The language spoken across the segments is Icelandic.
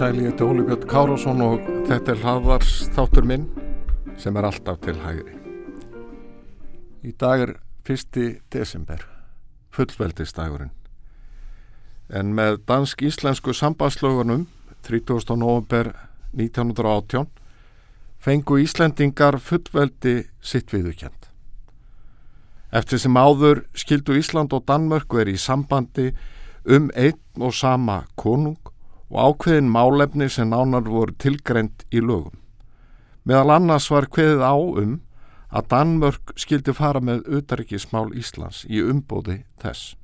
Sæli, ég heiti Óli Björn Kárásson og þetta er hlaðvars þáttur minn sem er alltaf til hægri. Í dag er 1. desember, fullveldistagurinn. En með dansk-íslensku sambandslögunum 30. november 1918 fengu Íslendingar fullveldi sitt viðukjönd. Eftir sem áður skildu Ísland og Danmörk verið í sambandi um einn og sama konung og ákveðin málefni sem nánar voru tilgreynd í lögum. Meðal annars var kveðið á um að Danmörk skildi fara með auðarikismál Íslands í umbóði þess.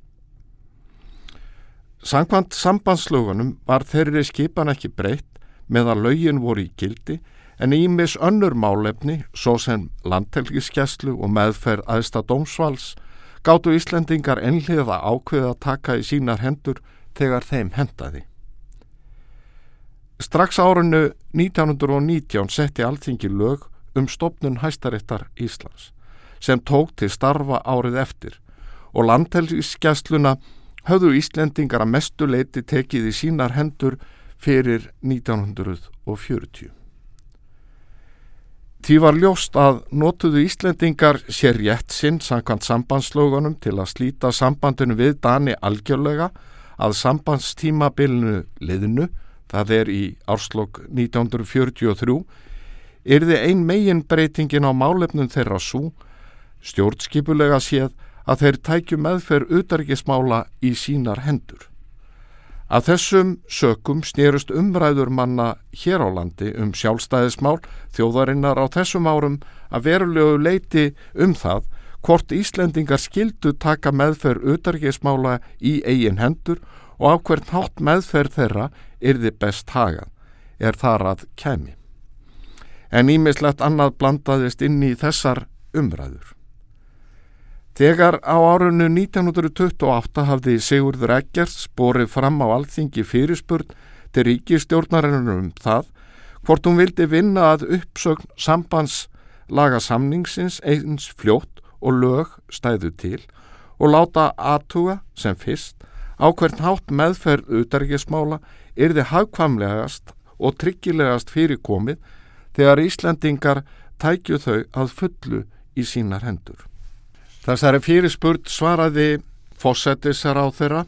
Sankvæmt sambandslögunum var þeirri skipan ekki breytt með að lögin voru í gildi en ímis önnur málefni, svo sem landtelgiskeslu og meðferð aðsta dómsvals, gáttu Íslendingar ennliða ákveða að taka í sínar hendur þegar þeim hendaði. Strax árunnu 1919 setti alþingi lög um stopnun hæstarittar Íslands sem tók til starfa árið eftir og landhelgiskessluna höfðu Íslendingar að mestu leiti tekið í sínar hendur fyrir 1940. Því var ljóst að notuðu Íslendingar sér rétt sinn samkvæmt sambandslögunum til að slíta sambandinu við Dani algjörlega að sambandstímabilinu liðinu það er í árslokk 1943, yrði ein megin breytingin á málefnum þeirra svo, stjórnskipulega séð að þeir tækju meðferð utarikismála í sínar hendur. Að þessum sökum snýrust umræður manna hér á landi um sjálfstæðismál þjóðarinnar á þessum árum að verulegu leiti um það hvort Íslendingar skildu taka meðferð utarikismála í eigin hendur og á hvert hátt meðferð þeirra yrði best hagað, er þar að kemi. En ímislegt annað blandaðist inn í þessar umræður. Þegar á árunnu 1928 hafði Sigurður Eggers borið fram á alþingi fyrirspurn til ríkistjórnarinnum um það hvort hún vildi vinna að uppsögn sambandslaga samningsins eins fljótt og lög stæðu til og láta aðtuga sem fyrst á hvern hátt meðferð utarikismála yrði hagkvamlegast og tryggilegast fyrirkomið þegar Íslandingar tækju þau að fullu í sínar hendur. Þessari fyrirspurt svaraði fósettisar á þeirra,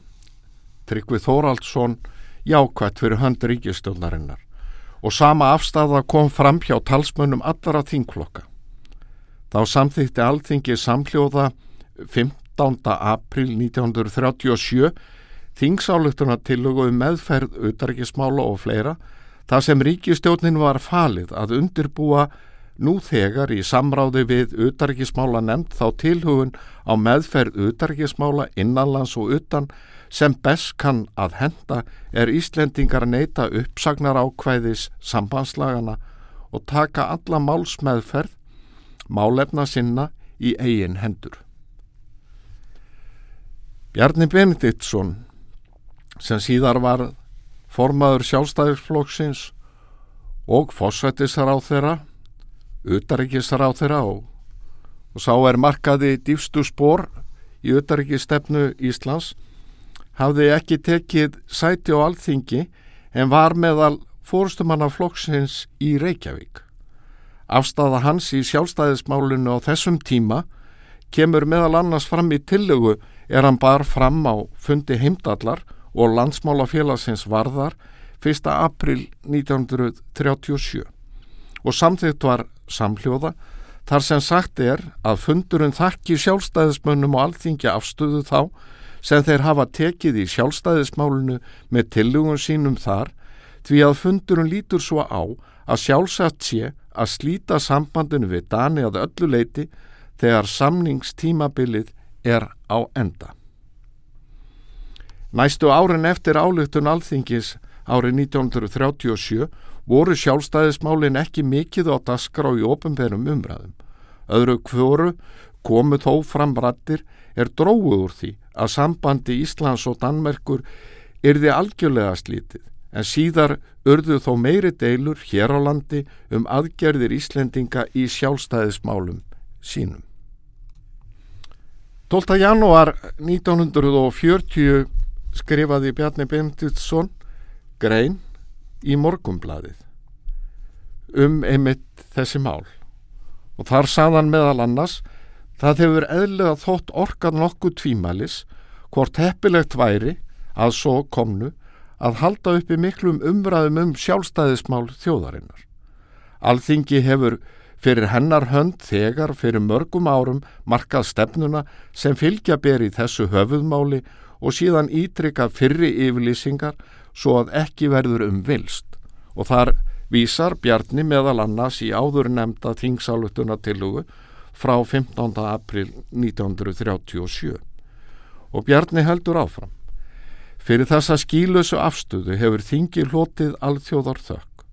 Tryggvi Þóraldsson, jákvætt fyrir hönd ríkistjónarinnar og sama afstæða kom fram hjá talsmönnum allara þingklokka. Þá samþýtti alþingi samhljóða 15. april 1937 þingsáluktuna tillögu um meðferð auðarikismála og fleira þar sem ríkistjónin var falið að undirbúa nú þegar í samráði við auðarikismála nefnd þá tilhugun á meðferð auðarikismála innanlands og utan sem best kann að henda er Íslendingar neyta uppsagnar ákvæðis sambandslagana og taka alla málsmeðferð málefna sinna í eigin hendur. Bjarni Benediktsson sem síðar var formaður sjálfstæðisflokksins og fósættisar á þeirra, utaríkisar á þeirra og, og sá er markaði dýfstu spór í utaríkistefnu Íslands, hafði ekki tekið sæti á alþingi en var meðal fórstumanna flokksins í Reykjavík. Afstafa hans í sjálfstæðismálinu á þessum tíma kemur meðal annars fram í tillögu er hann bar fram á fundi heimdallar og landsmálafélagsins varðar 1. april 1937 og samþitt var samhljóða þar sem sagt er að fundurinn þakki sjálfstæðismönnum og alþingja afstöðu þá sem þeir hafa tekið í sjálfstæðismálunu með tillugum sínum þar því að fundurinn lítur svo á að sjálfsagt sé að slíta sambandinu við Dani að öllu leiti þegar samningstímabilið er á enda. Næstu árin eftir álugtun alþingis árið 1937 voru sjálfstæðismálin ekki mikið á dasgrá í ofinberum umræðum. Öðru kvöru komu þó fram rattir er dróðu úr því að sambandi Íslands og Danmerkur yrði algjörlega slítið en síðar urðu þó meiri deilur hér á landi um aðgerðir Íslendinga í sjálfstæðismálum sínum. 12. janúar 1940 skrifaði Bjarni Benditsson grein í morgumbladið um einmitt þessi mál og þar saðan meðal annars það hefur eðlega þótt orkan nokkuð tvímælis hvort heppilegt væri að svo komnu að halda uppi miklum umræðum um sjálfstæðismál þjóðarinnar. Alþingi hefur fyrir hennar hönd þegar fyrir mörgum árum markað stefnuna sem fylgja ber í þessu höfuðmáli og síðan ítrykka fyrri yfirlýsingar svo að ekki verður um vilst og þar vísar Bjarni meðal annars í áður nefnda þingsáluttuna tilugu frá 15. april 1937 og Bjarni heldur áfram. Fyrir þessa skílusu afstöðu hefur þingi hlotið alþjóðar þökk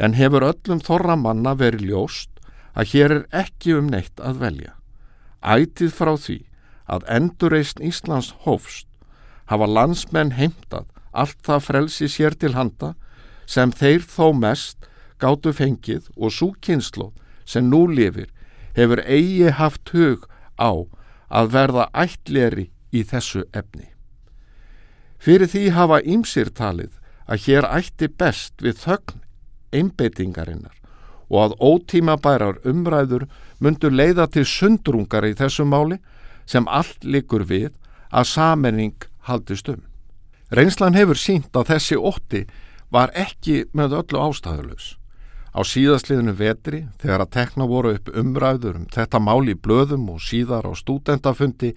en hefur öllum þorra manna verið ljóst að hér er ekki um neitt að velja. Ætið frá því að endurreysn Íslands hófst hafa landsmenn heimtað allt það frelsi sér til handa sem þeir þó mest gáttu fengið og svo kynslu sem nú lifir hefur eigi haft hug á að verða ættleri í þessu efni. Fyrir því hafa ímsir talið að hér ætti best við þögn einbeitingarinnar og að ótíma bærar umræður myndur leiða til sundrungar í þessu máli sem allt likur við að samening haldist um. Reynslan hefur sínt að þessi ótti var ekki með öllu ástæðulegs. Á síðastliðinu vetri þegar að tekna voru upp umræður um þetta mál í blöðum og síðar á stúdendafundi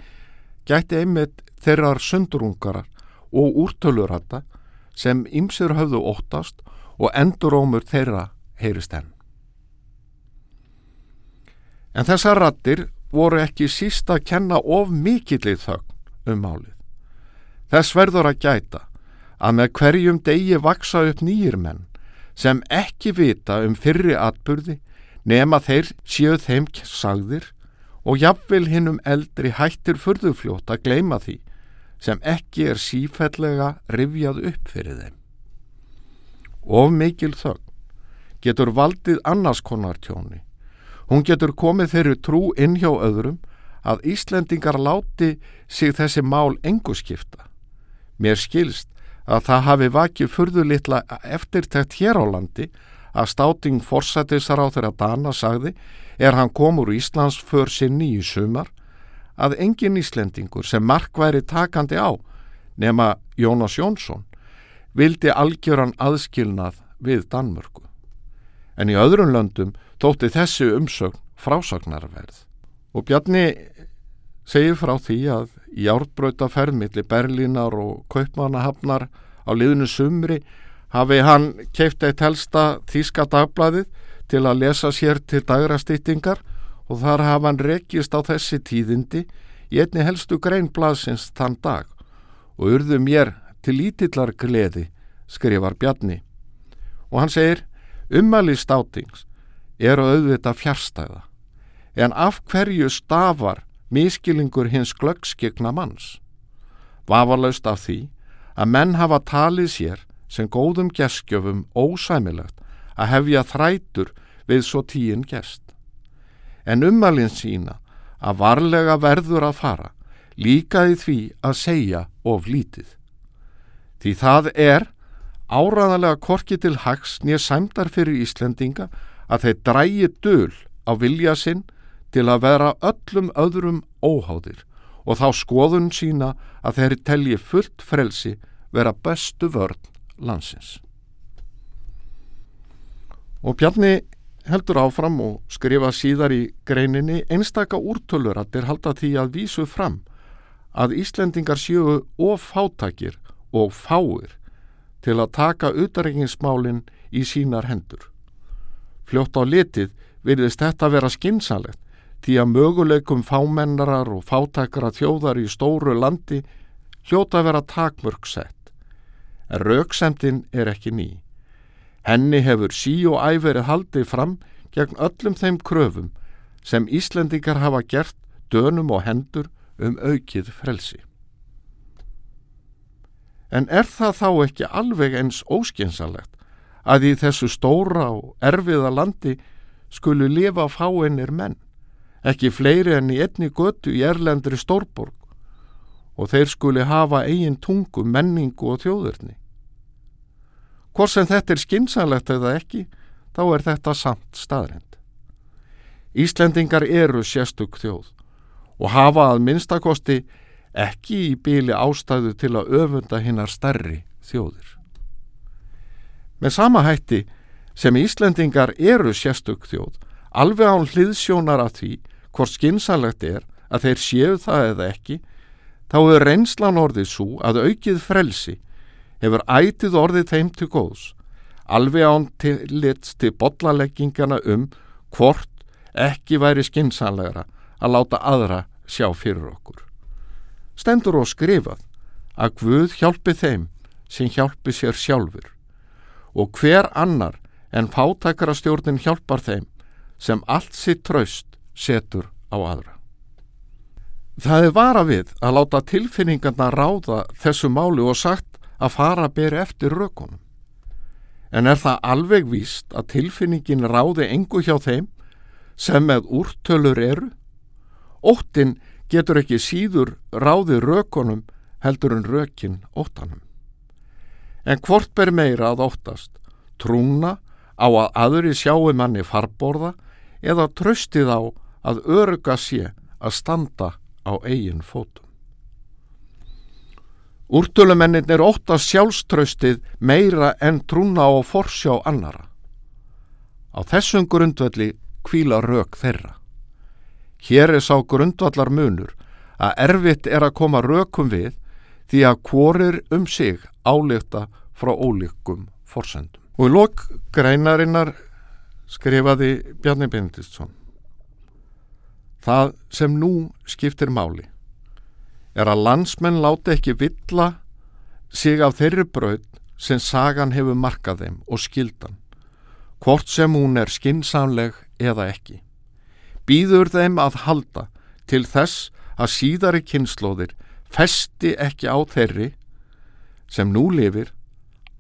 gæti einmitt þeirrar sundrungarar og úrtölurhætta sem ymsir höfðu óttast og endurómur þeirra heyrist enn. En þessar rattir voru ekki síst að kenna of mikillið þögn um málið. Þess verður að gæta að með hverjum degi vaksa upp nýjir menn sem ekki vita um fyrri atburði nema þeir séu þeim sagðir og jafnvel hinnum eldri hættir fyrðufljót að gleima því sem ekki er sífellega rifjað upp fyrir þeim. Of mikil þögn getur valdið annars konar tjóni Hún getur komið þeirri trú inn hjá öðrum að Íslendingar láti sig þessi mál engu skipta. Mér skilst að það hafi vakið furðulitla eftirtækt hér á landi að státing forsættisar á þeirra Dana sagði er hann kom úr Íslands för sinni í sumar að engin Íslendingur sem mark væri takandi á nema Jónas Jónsson vildi algjöran aðskilnað við Danmörku. En í öðrum löndum þótti þessi umsögn frásagnarverð og Bjarni segir frá því að í árbröytaferð millir Berlínar og Kaupmannahafnar á liðinu sumri hafi hann keift eitt helsta þíska dagbladið til að lesa sér til dagrastýtingar og þar hafa hann rekist á þessi tíðindi í einni helstu greinblasins þann dag og urðu mér til lítillar gleði, skrifar Bjarni. Og hann segir, umæli státings eru auðvita fjárstæða en af hverju stafar miskilingur hins glöggskegna manns? Vafarlaust af því að menn hafa talið sér sem góðum geskjöfum ósæmilegt að hefja þrætur við svo tíin gest. En ummalinn sína að varlega verður að fara líkaði því að segja of lítið. Því það er áraðanlega korki til hags nýja sæmdar fyrir Íslendinga að þeir drægi döl á vilja sinn til að vera öllum öðrum óháðir og þá skoðun sína að þeir telji fullt frelsi vera bestu vörn landsins. Og Bjarni heldur áfram og skrifa síðar í greininni einstaka úrtölur að þeir halda því að vísu fram að Íslendingar séu ofáttakir og fáir til að taka utarenginsmálinn í sínar hendur. Fljótt á litið virðist þetta vera skinsalegt því að möguleikum fámennarar og fátakara þjóðar í stóru landi hljóta að vera takmörg sett. En rauksemtin er ekki ný. Henni hefur sí og æverið haldið fram gegn öllum þeim kröfum sem Íslendingar hafa gert dönum og hendur um aukið frelsi. En er það þá ekki alveg eins óskinsalegt að í þessu stóra og erfiða landi skulu lifa fáinnir menn, ekki fleiri enn í einni götu í erlendri stórborg og þeir skuli hafa eigin tungu, menningu og þjóðurni. Hvort sem þetta er skinsanlegt eða ekki, þá er þetta samt staðrind. Íslendingar eru sérstug þjóð og hafa að minnstakosti ekki í bíli ástæðu til að öfunda hinnar stærri þjóðir. Með sama hætti sem Íslendingar eru sérstug þjóð, alveg án hliðsjónar af því hvort skinsanlegt er að þeir séu það eða ekki, þá er reynslan orðið svo að aukið frelsi hefur ætið orðið þeim til góðs, alveg án til litst til botlaleggingana um hvort ekki væri skinsanlegra að láta aðra sjá fyrir okkur. Stendur og skrifað að Guð hjálpi þeim sem hjálpi sér sjálfur og hver annar en fátakara stjórnin hjálpar þeim sem allt sitt traust setur á aðra. Það er vara við að láta tilfinningarna ráða þessu máli og sagt að fara að bera eftir rökunum. En er það alveg víst að tilfinningin ráði engu hjá þeim sem með úrtölur eru? Óttin getur ekki síður ráði rökunum heldur en rökin óttanum. En hvort ber meira að óttast? Trúna á að aðri sjáu manni farborða eða tröstið á að öruga sé að standa á eigin fótum. Úrtölumennin er ótt að sjálfströstið meira en trúna á forsjá annara. Á þessum grundvelli kvíla rauk þeirra. Hér er sá grundvallar munur að erfitt er að koma raukum við því að hvorir um sig álíkta frá ólíkum forsendum. Og í lok greinarinnar skrifaði Bjarni Benediktsson Það sem nú skiptir máli er að landsmenn láti ekki villa sig af þeirri braud sem sagan hefur markað þeim og skildan, hvort sem hún er skinsamleg eða ekki. Býður þeim að halda til þess að síðari kynnslóðir festi ekki á þeirri sem nú lifir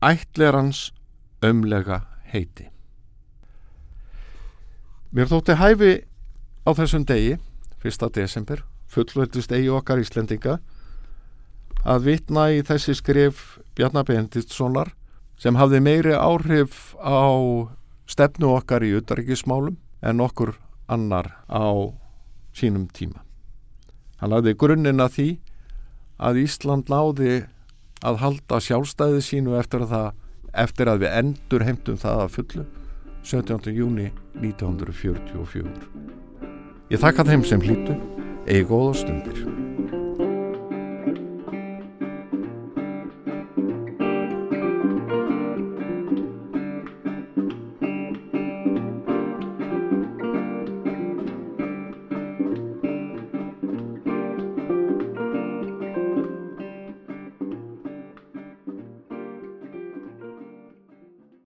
ætlerans ömlega heiti. Mér þótti hæfi á þessum degi, 1. desember, fullveldust eigi okkar Íslendinga, að vitna í þessi skrif Bjarnar Benditssonar sem hafði meiri áhrif á stefnu okkar í utarrikismálum en okkur annar á sínum tíma. Hann lagði grunninn að því að Ísland náði að halda sjálfstæði sínu eftir að, það, eftir að við endur heimtum það að fullu 17. júni 1944. Ég þakka þeim sem hlýtu, eigi góða stundir.